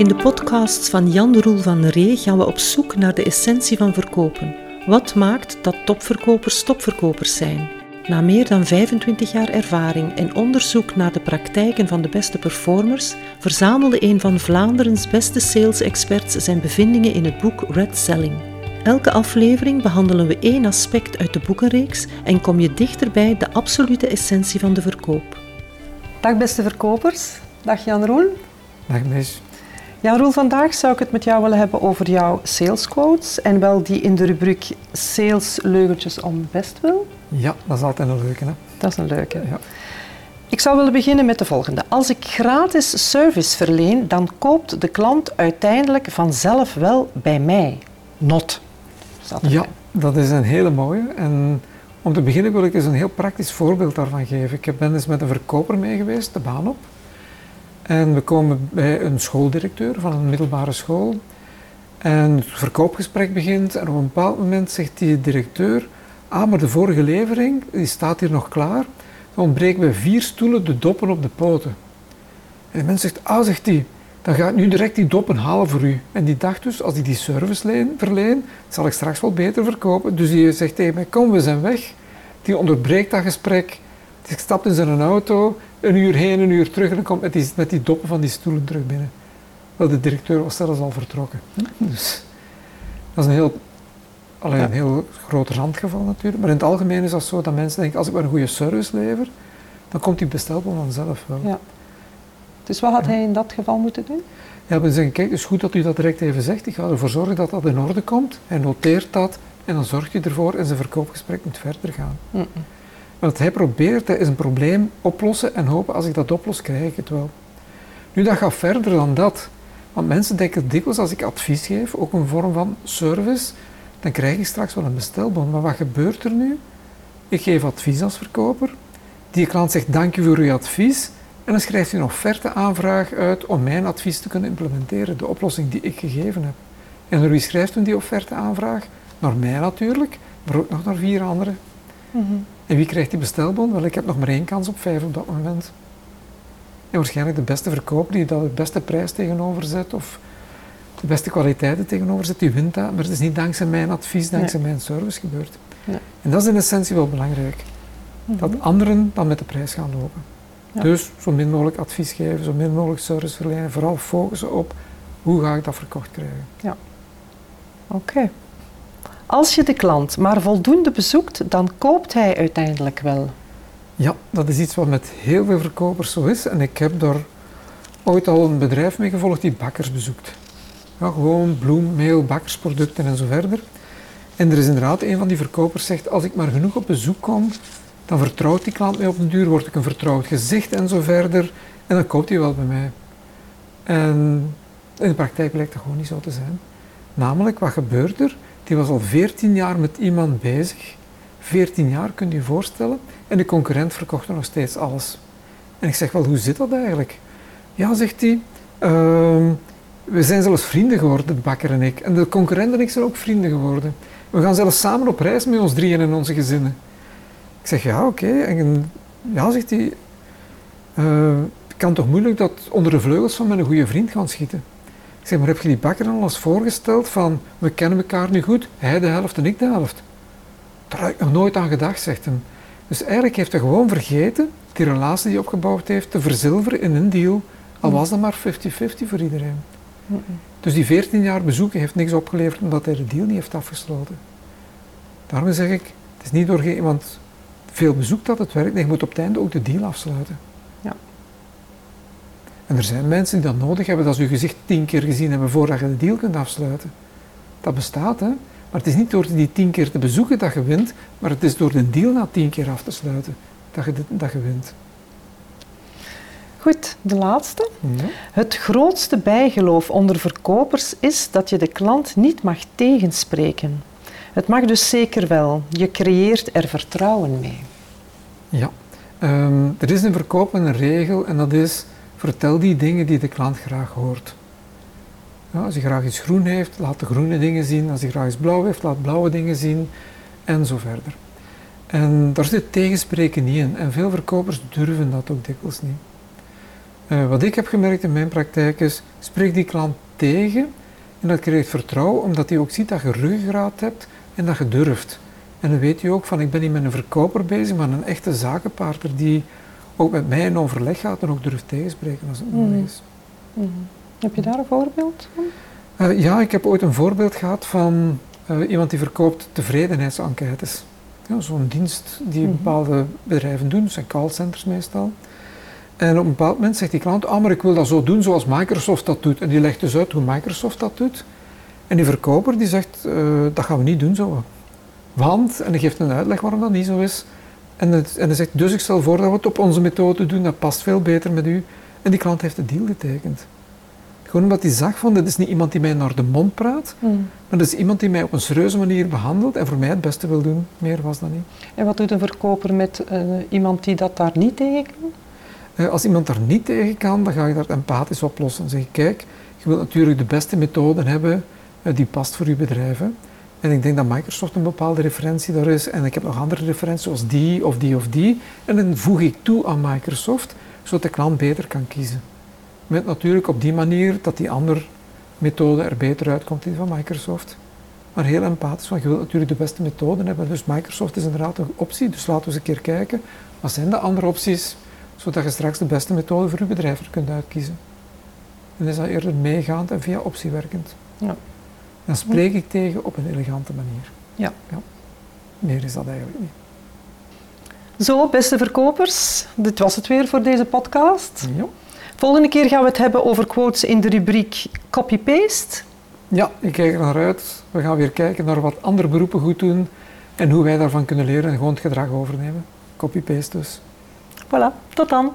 In de podcasts van Jan Roel van Ree gaan we op zoek naar de essentie van verkopen. Wat maakt dat topverkopers topverkopers zijn? Na meer dan 25 jaar ervaring en onderzoek naar de praktijken van de beste performers, verzamelde een van Vlaanderens beste sales-experts zijn bevindingen in het boek Red Selling. Elke aflevering behandelen we één aspect uit de boekenreeks en kom je dichterbij de absolute essentie van de verkoop. Dag beste verkopers, dag Jan Roel. Dag Mees. Jan Roel, vandaag zou ik het met jou willen hebben over jouw sales quotes en wel die in de rubriek Sales leugentjes om bestwil. Ja, dat is altijd een leuke. Hè? Dat is een leuke. Ja. Ik zou willen beginnen met de volgende. Als ik gratis service verleen, dan koopt de klant uiteindelijk vanzelf wel bij mij. Not. Erbij. Ja, dat is een hele mooie. En om te beginnen wil ik eens een heel praktisch voorbeeld daarvan geven. Ik ben eens met een verkoper mee geweest, de baan op. En we komen bij een schooldirecteur van een middelbare school. En het verkoopgesprek begint en op een bepaald moment zegt die directeur... Ah, maar de vorige levering, die staat hier nog klaar. Dan ontbreken we vier stoelen de doppen op de poten. En de mens zegt, ah, zegt hij, dan ga ik nu direct die doppen halen voor u. En die dacht dus, als ik die service leen, verleen, zal ik straks wel beter verkopen. Dus die zegt tegen mij, kom, we zijn weg. Die onderbreekt dat gesprek. Die stapt in zijn auto, een uur heen, een uur terug en dan komt met die, met die doppen van die stoelen terug binnen. Wel, de directeur was zelfs al vertrokken. Dus dat is een heel, alleen een heel groot randgeval natuurlijk. Maar in het algemeen is dat zo dat mensen denken, als ik maar een goede service lever, dan komt die bestelbon vanzelf wel. Ja. Dus wat had hij in dat geval moeten doen? Ja, we zeggen, kijk, het is goed dat u dat direct even zegt. Ik ga ervoor zorgen dat dat in orde komt. Hij noteert dat en dan zorgt je ervoor en zijn verkoopgesprek moet verder gaan. Wat hij probeert, dat is een probleem oplossen en hopen, als ik dat oplos, krijg ik het wel. Nu, dat gaat verder dan dat. Want mensen denken dikwijls, als ik advies geef, ook een vorm van service, dan krijg ik straks wel een bestelbon. Maar wat gebeurt er nu? Ik geef advies als verkoper. Die klant zegt, dank u voor uw advies. En dan schrijft hij een offerte-aanvraag uit om mijn advies te kunnen implementeren, de oplossing die ik gegeven heb. En naar wie schrijft u die offerte-aanvraag? Naar mij natuurlijk, maar ook nog naar vier anderen. Mhm. En wie krijgt die bestelbon? Wel, ik heb nog maar één kans op vijf op dat moment. En waarschijnlijk de beste verkoper die dat de beste prijs tegenover zet of de beste kwaliteiten tegenover zet, die wint dat. Maar het is niet dankzij mijn advies, dankzij mijn service gebeurd. Nee. En dat is in essentie wel belangrijk. Dat anderen dan met de prijs gaan lopen. Ja. Dus zo min mogelijk advies geven, zo min mogelijk service verlenen. Vooral focussen op hoe ga ik dat verkocht krijgen. Oké. Als je de klant maar voldoende bezoekt, dan koopt hij uiteindelijk wel. Ja, dat is iets wat met heel veel verkopers zo is. En ik heb daar ooit al een bedrijf mee gevolgd die bakkers bezoekt. Ja, gewoon bloem, meel, bakkersproducten en zo verder. En er is inderdaad een van die verkopers zegt, als ik maar genoeg op bezoek kom, dan vertrouwt die klant mij op den duur, word ik een vertrouwd gezicht en zo verder. En dan koopt hij wel bij mij. En in de praktijk blijkt dat gewoon niet zo te zijn. Namelijk, wat gebeurt er? Die was al 14 jaar met iemand bezig. 14 jaar, kunt u je voorstellen. En de concurrent verkocht er nog steeds alles. En ik zeg wel, hoe zit dat eigenlijk? Ja, zegt hij, "Ehm, we zijn zelfs vrienden geworden, de bakker en ik. En de concurrent en ik zijn ook vrienden geworden. We gaan zelfs samen op reis met ons drieën en onze gezinnen. Ik zeg, ja, oké. En ja, zegt hij, "eh, kan toch moeilijk dat onder de vleugels van mijn goede vriend gaan schieten. Ik zeg, maar heb je die bakker al eens voorgesteld van, we kennen elkaar nu goed, hij de helft en ik de helft? Daar heb ik nog nooit aan gedacht, zegt hij. Dus eigenlijk heeft hij gewoon vergeten die relatie die hij opgebouwd heeft te verzilveren in een deal, al was dat maar 50-50 voor iedereen. Dus die 14 jaar bezoeken heeft niks opgeleverd omdat hij de deal niet heeft afgesloten. Daarom zeg ik, het is niet door iemand veel bezoekt dat het werkt, nee, je moet op het einde ook de deal afsluiten. En er zijn mensen die dat nodig hebben, dat ze je gezicht tien keer gezien hebben voordat je de deal kunt afsluiten. Dat bestaat, hè. Maar het is niet door die tien keer te bezoeken dat je wint, maar het is door de deal na tien keer af te sluiten dat je, dat je wint. Goed, de laatste. Ja. Het grootste bijgeloof onder verkopers is dat je de klant niet mag tegenspreken. Het mag dus zeker wel. Je creëert er vertrouwen mee. Ja, Ehm, er is in verkoop een regel en dat is vertel die dingen die de klant graag hoort. Als hij graag iets groen heeft, laat de groene dingen zien. Als hij graag iets blauw heeft, laat blauwe dingen zien en zo verder. En daar zit tegenspreken niet in en veel verkopers durven dat ook dikwijls niet. Uh, wat ik heb gemerkt in mijn praktijk is, spreek die klant tegen en dat creëert vertrouwen omdat hij ook ziet dat je ruggengraat hebt en dat je durft. En dan weet je ook van ik ben niet met een verkoper bezig, maar een echte zakenpartner die ook met mij in overleg gaat en ook durft tegenspreken als het nodig mhm. is. Mhm. Heb je daar een voorbeeld van? Uh, ja, ik heb ooit een voorbeeld gehad van uh, iemand die verkoopt tevredenheidsenquêtes. Ja, Zo'n dienst die mhm. bepaalde bedrijven doen, dat zijn callcenters meestal. En op een bepaald moment zegt die klant, ah maar ik wil dat zo doen zoals Microsoft dat doet. En die legt dus uit hoe Microsoft dat doet. En die verkoper die zegt, uh, dat gaan we niet doen zo. Want, en hij geeft een uitleg waarom dat niet zo is. En, het, en hij zegt, dus ik stel voor dat we het op onze methode doen, dat past veel beter met u. En die klant heeft de deal getekend. Gewoon omdat hij zag van, dit is niet iemand die mij naar de mond praat, mm. maar dat is iemand die mij op een serieuze manier behandelt en voor mij het beste wil doen. Meer was dat niet. En wat doet een verkoper met uh, iemand die dat daar niet tegen kan? Uh, als iemand daar niet tegen kan, dan ga je dat empathisch oplossen. Dan zeg je, kijk, je wilt natuurlijk de beste methode hebben uh, die past voor je bedrijf. En ik denk dat Microsoft een bepaalde referentie daar is. En ik heb nog andere referenties, zoals die of die of die. En dan voeg ik toe aan Microsoft, zodat de klant beter kan kiezen. Met natuurlijk op die manier dat die andere methode er beter uitkomt die van Microsoft. Maar heel empathisch, want je wilt natuurlijk de beste methode hebben. Dus Microsoft is inderdaad een optie. Dus laten we eens een keer kijken, wat zijn de andere opties, zodat je straks de beste methode voor je bedrijf kunt uitkiezen. En is dat eerder meegaand en via optie werkend. Ja. Dan spreek ik tegen op een elegante manier. Ja. ja. Meer is dat eigenlijk niet. Zo, beste verkopers, dit was het weer voor deze podcast. Ja. Volgende keer gaan we het hebben over quotes in de rubriek copy-paste. Ja, ik kijk er naar uit. We gaan weer kijken naar wat andere beroepen goed doen en hoe wij daarvan kunnen leren en gewoon het gedrag overnemen. Copy-paste dus. Voilà, tot dan.